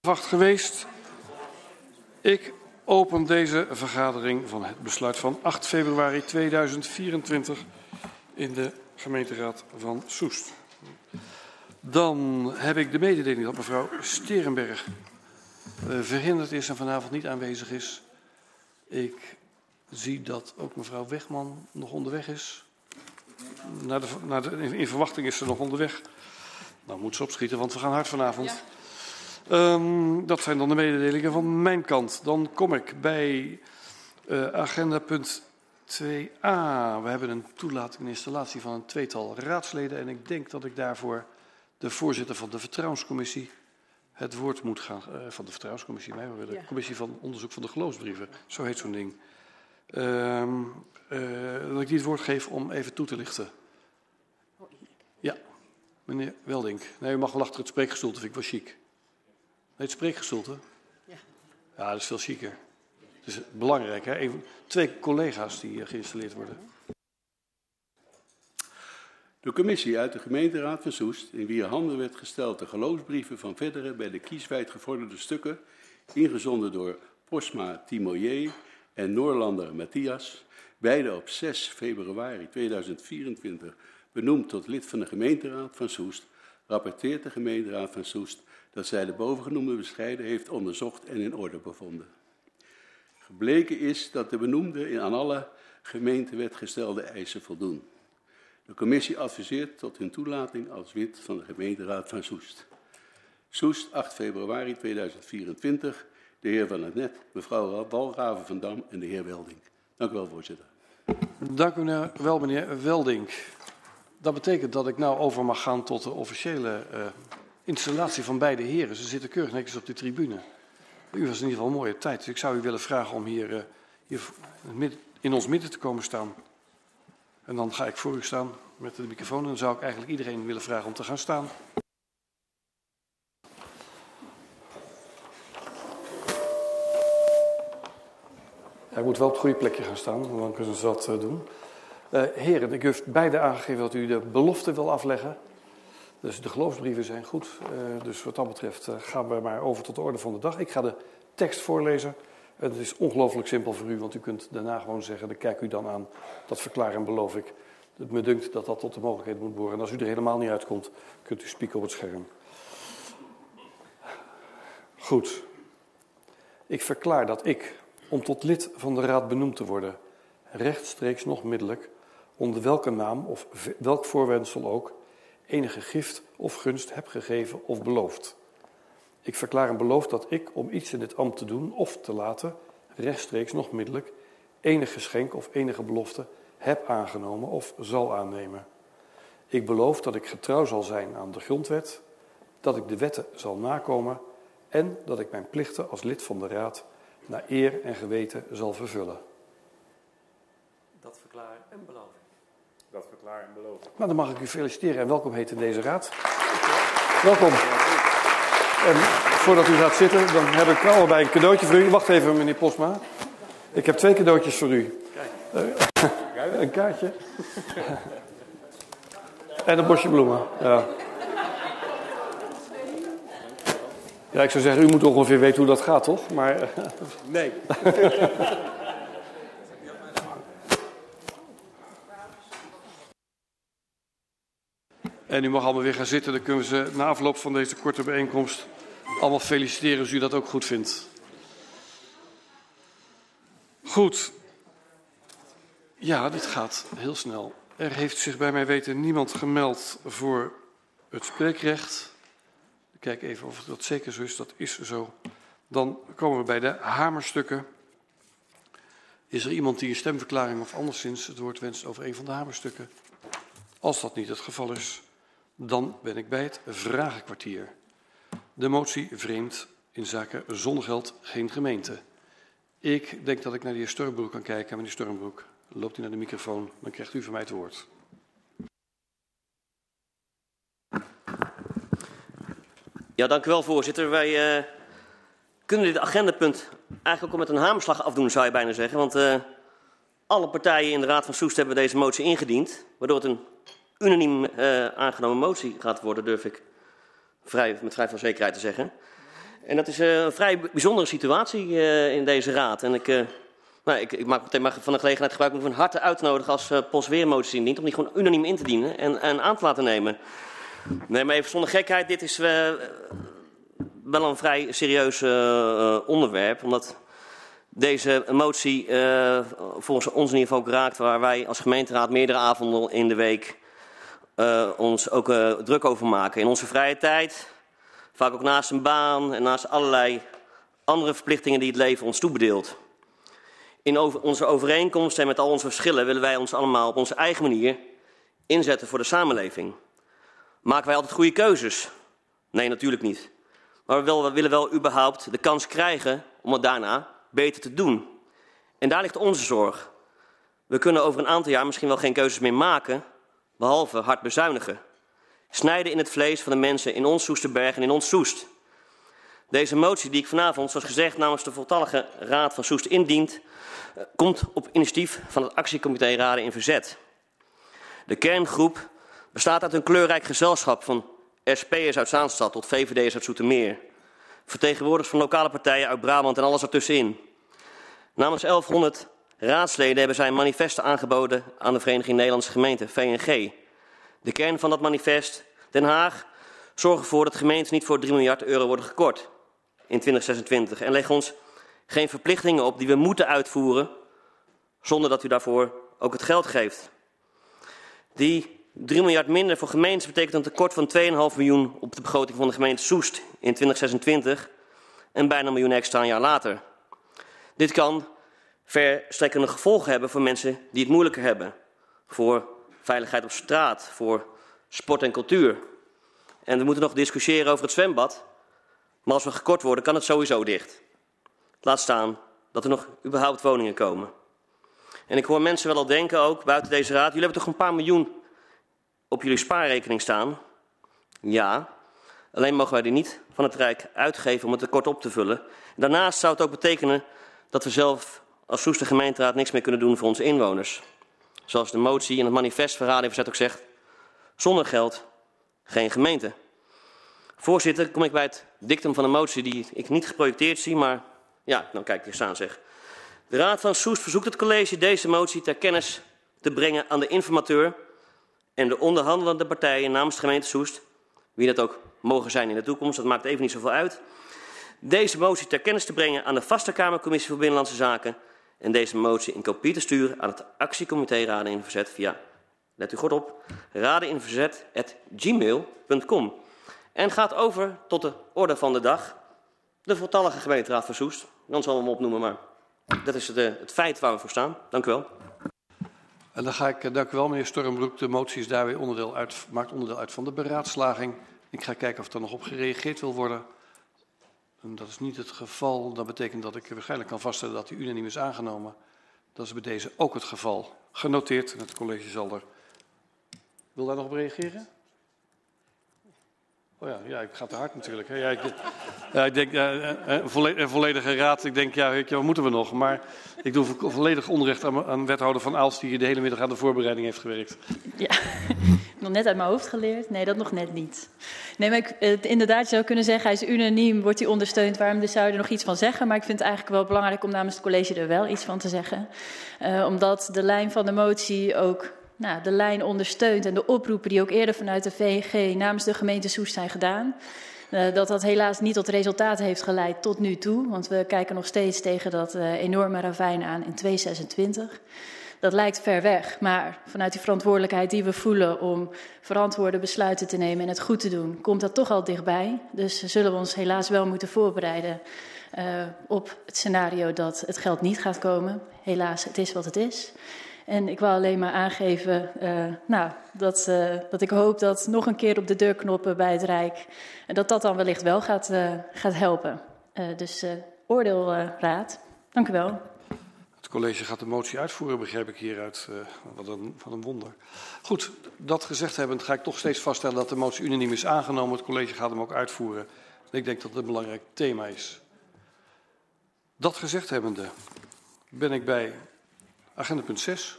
wacht geweest. Ik open deze vergadering van het besluit van 8 februari 2024 in de gemeenteraad van Soest. Dan heb ik de mededeling dat mevrouw Sterenberg uh, verhinderd is en vanavond niet aanwezig is. Ik zie dat ook mevrouw Wegman nog onderweg is. Naar de, naar de, in verwachting is ze nog onderweg. Nou moet ze opschieten, want we gaan hard vanavond. Um, dat zijn dan de mededelingen van mijn kant. Dan kom ik bij uh, agenda punt 2a. We hebben een toelating en installatie van een tweetal raadsleden. En ik denk dat ik daarvoor de voorzitter van de Vertrouwenscommissie het woord moet gaan. Uh, van de Vertrouwenscommissie, mij, de ja. Commissie van Onderzoek van de Geloofsbrieven. Zo heet zo'n ding. Um, uh, dat ik die het woord geef om even toe te lichten. Ja, meneer Weldink. Nee, u mag wel achter het spreekgestoelte, vind ik wel chic. Nee, het spreekgestoelte? Ja. Ja, dat is veel chiquer. Het is belangrijk, hè? Even, twee collega's die geïnstalleerd worden. De commissie uit de gemeenteraad van Soest, in wier handen werd gesteld de geloofsbrieven van verdere bij de kieswijd gevorderde stukken, ingezonden door Posma Timoyer en Noorlander Matthias, beide op 6 februari 2024 benoemd tot lid van de gemeenteraad van Soest, rapporteert de gemeenteraad van Soest dat zij de bovengenoemde bescheiden heeft onderzocht en in orde bevonden. Gebleken is dat de benoemde in aan alle gemeentewet gestelde eisen voldoen. De commissie adviseert tot hun toelating als lid van de gemeenteraad van Soest. Soest, 8 februari 2024. De heer Van het Net, mevrouw Walraven van Dam en de heer Welding. Dank u wel, voorzitter. Dank u wel, meneer Welding. Dat betekent dat ik nou over mag gaan tot de officiële uh, installatie van beide heren. Ze zitten keurig netjes op de tribune. U was in ieder geval een mooie tijd. Dus ik zou u willen vragen om hier, hier in ons midden te komen staan. En dan ga ik voor u staan met de microfoon. En dan zou ik eigenlijk iedereen willen vragen om te gaan staan. Hij moet wel op het goede plekje gaan staan, dan kunnen ze dat uh, doen. Uh, heren, ik heb beide aangegeven dat u de belofte wil afleggen. Dus de geloofsbrieven zijn goed. Uh, dus wat dat betreft uh, gaan we maar over tot de orde van de dag. Ik ga de tekst voorlezen. Het is ongelooflijk simpel voor u, want u kunt daarna gewoon zeggen, dan kijk u dan aan. Dat verklaar en beloof ik. Het me dunkt dat dat tot de mogelijkheid moet behoren. En als u er helemaal niet uitkomt, kunt u spieken op het scherm. Goed. Ik verklaar dat ik, om tot lid van de raad benoemd te worden, rechtstreeks nog middelijk, onder welke naam of welk voorwendsel ook, enige gift of gunst heb gegeven of beloofd. Ik verklaar en beloof dat ik, om iets in dit ambt te doen of te laten, rechtstreeks nog middelijk, enig geschenk of enige belofte heb aangenomen of zal aannemen. Ik beloof dat ik getrouw zal zijn aan de grondwet, dat ik de wetten zal nakomen en dat ik mijn plichten als lid van de Raad naar eer en geweten zal vervullen. Dat verklaar en beloof. Dat verklaar en beloof. Nou, dan mag ik u feliciteren en welkom heten in deze raad. Welkom. En voordat u gaat zitten, dan heb ik allebei een cadeautje voor u. Wacht even, meneer Posma. Ik heb twee cadeautjes voor u. Kijk. een kaartje. en een bosje bloemen. Ja. Ja, ik zou zeggen, u moet ongeveer weten hoe dat gaat, toch? Maar... Nee. En u mag allemaal weer gaan zitten. Dan kunnen we ze na afloop van deze korte bijeenkomst allemaal feliciteren als u dat ook goed vindt. Goed. Ja, dit gaat heel snel. Er heeft zich bij mij weten niemand gemeld voor het spreekrecht. Ik kijk even of dat zeker zo is. Dat is zo. Dan komen we bij de hamerstukken. Is er iemand die een stemverklaring of anderszins het woord wenst over een van de hamerstukken? Als dat niet het geval is, dan ben ik bij het vragenkwartier. De motie vreemd in zaken zonnegeld geen gemeente. Ik denk dat ik naar de heer Stormbroek kan kijken. Meneer Stormbroek, loopt u naar de microfoon, dan krijgt u van mij het woord. Ja, dank u wel, voorzitter. Wij uh, kunnen dit agendapunt eigenlijk ook met een hamerslag afdoen, zou je bijna zeggen. Want uh, alle partijen in de Raad van Soest hebben deze motie ingediend, waardoor het een unaniem uh, aangenomen motie gaat worden, durf ik vrij, met vrij veel zekerheid te zeggen. En dat is eh, een vrij bijzondere situatie uh, in deze raad. En ik, uh, nou, ik, ik, maak meteen maar van de gelegenheid gebruik om van harte uit te nodigen als uh, POS weer moties indient. Om die gewoon unaniem in te dienen en, en aan te laten nemen. Nee, maar even zonder gekheid. Dit is wel een vrij serieus onderwerp. Omdat deze motie volgens ons in ieder geval raakt. Waar wij als gemeenteraad meerdere avonden in de week ons ook druk over maken. In onze vrije tijd Vaak ook naast een baan en naast allerlei andere verplichtingen die het leven ons toebedeelt. In onze overeenkomsten en met al onze verschillen willen wij ons allemaal op onze eigen manier inzetten voor de samenleving. Maken wij altijd goede keuzes? Nee, natuurlijk niet. Maar we, we willen wel überhaupt de kans krijgen om het daarna beter te doen. En daar ligt onze zorg. We kunnen over een aantal jaar misschien wel geen keuzes meer maken, behalve hard bezuinigen snijden in het vlees van de mensen in ons Soesterberg en in ons Soest. Deze motie die ik vanavond, zoals gezegd, namens de voltallige Raad van Soest indient, eh, komt op initiatief van het actiecomité Raden in Verzet. De kerngroep bestaat uit een kleurrijk gezelschap van SP'ers uit Zaanstad tot VVD'ers uit Zoetermeer. Vertegenwoordigers van lokale partijen uit Brabant en alles ertussenin. Namens 1100 raadsleden hebben zij manifesten aangeboden aan de Vereniging Nederlandse Gemeenten, VNG. De kern van dat manifest, Den Haag, zorg ervoor dat gemeenten niet voor 3 miljard euro worden gekort in 2026. En leg ons geen verplichtingen op die we moeten uitvoeren, zonder dat u daarvoor ook het geld geeft. Die 3 miljard minder voor gemeentes betekent een tekort van 2,5 miljoen op de begroting van de gemeente Soest in 2026 en bijna een miljoen extra een jaar later. Dit kan verstrekkende gevolgen hebben voor mensen die het moeilijker hebben. Voor veiligheid op straat, voor sport en cultuur. En we moeten nog discussiëren over het zwembad. Maar als we gekort worden, kan het sowieso dicht. Laat staan dat er nog überhaupt woningen komen. En ik hoor mensen wel al denken, ook buiten deze raad, jullie hebben toch een paar miljoen op jullie spaarrekening staan? Ja, alleen mogen wij die niet van het Rijk uitgeven om het tekort op te vullen. Daarnaast zou het ook betekenen dat we zelf als Soester gemeenteraad niks meer kunnen doen voor onze inwoners. Zoals de motie in het manifest van Raad Verzet ook zegt, zonder geld geen gemeente. Voorzitter, kom ik bij het dictum van de motie die ik niet geprojecteerd zie, maar ja, nou kijk hier staan zeg. De Raad van Soest verzoekt het college deze motie ter kennis te brengen aan de informateur en de onderhandelende partijen namens de gemeente Soest, wie dat ook mogen zijn in de toekomst, dat maakt even niet zoveel uit, deze motie ter kennis te brengen aan de Vaste Kamercommissie voor Binnenlandse Zaken en deze motie in kopie te sturen aan het actiecomité Raden in Verzet via, let u goed op, radeninverzet.gmail.com. En gaat over tot de orde van de dag, de voltallige gemeenteraad van Soest. Dan zal hem opnoemen, maar dat is het, uh, het feit waar we voor staan. Dank u wel. En dan ga ik, uh, dank u wel meneer Stormbroek. De motie is daar weer onderdeel uit, maakt onderdeel uit van de beraadslaging. Ik ga kijken of er nog op gereageerd wil worden. Dat is niet het geval. Dat betekent dat ik waarschijnlijk kan vaststellen dat die unaniem is aangenomen. Dat is bij deze ook het geval. Genoteerd. En het college zal er. Wil daar nog op reageren? Oh ja, ja, ik ga te hard natuurlijk. Ja, ik, ja, ik denk, ja, een volledige raad. Ik denk, ja, wat moeten we nog? Maar ik doe volledig onrecht aan, aan wethouder Van Aals, die de hele middag aan de voorbereiding heeft gewerkt. Ja, nog net uit mijn hoofd geleerd. Nee, dat nog net niet. Nee, maar ik, inderdaad, je zou kunnen zeggen, hij is unaniem, wordt hij ondersteund. Waarom zou je er nog iets van zeggen? Maar ik vind het eigenlijk wel belangrijk om namens het college er wel iets van te zeggen. Uh, omdat de lijn van de motie ook nou, de lijn ondersteunt en de oproepen die ook eerder vanuit de VNG namens de gemeente Soest zijn gedaan. Uh, dat dat helaas niet tot resultaat heeft geleid tot nu toe. Want we kijken nog steeds tegen dat uh, enorme ravijn aan in 2026. Dat lijkt ver weg, maar vanuit die verantwoordelijkheid die we voelen om verantwoorde besluiten te nemen en het goed te doen, komt dat toch al dichtbij. Dus zullen we ons helaas wel moeten voorbereiden uh, op het scenario dat het geld niet gaat komen. Helaas, het is wat het is. En ik wil alleen maar aangeven uh, nou, dat, uh, dat ik hoop dat nog een keer op de deurknoppen bij het Rijk, en dat dat dan wellicht wel gaat, gaat helpen. dus oordeel, raad. Dank u wel. Het college gaat de motie uitvoeren, begrijp ik hieruit. wat, een, een wonder. Goed, dat gezegd hebbend ga ik toch steeds vaststellen dat de motie unaniem is aangenomen. Het college gaat hem ook uitvoeren. Ik denk dat het een belangrijk thema is. Dat gezegd hebbende ben ik bij Agenda punt 6.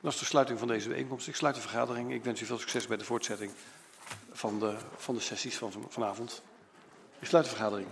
Dat is de sluiting van deze bijeenkomst. Ik sluit de vergadering. Ik wens u veel succes bij de voortzetting van de, van de sessies van vanavond. Ik sluit de vergadering.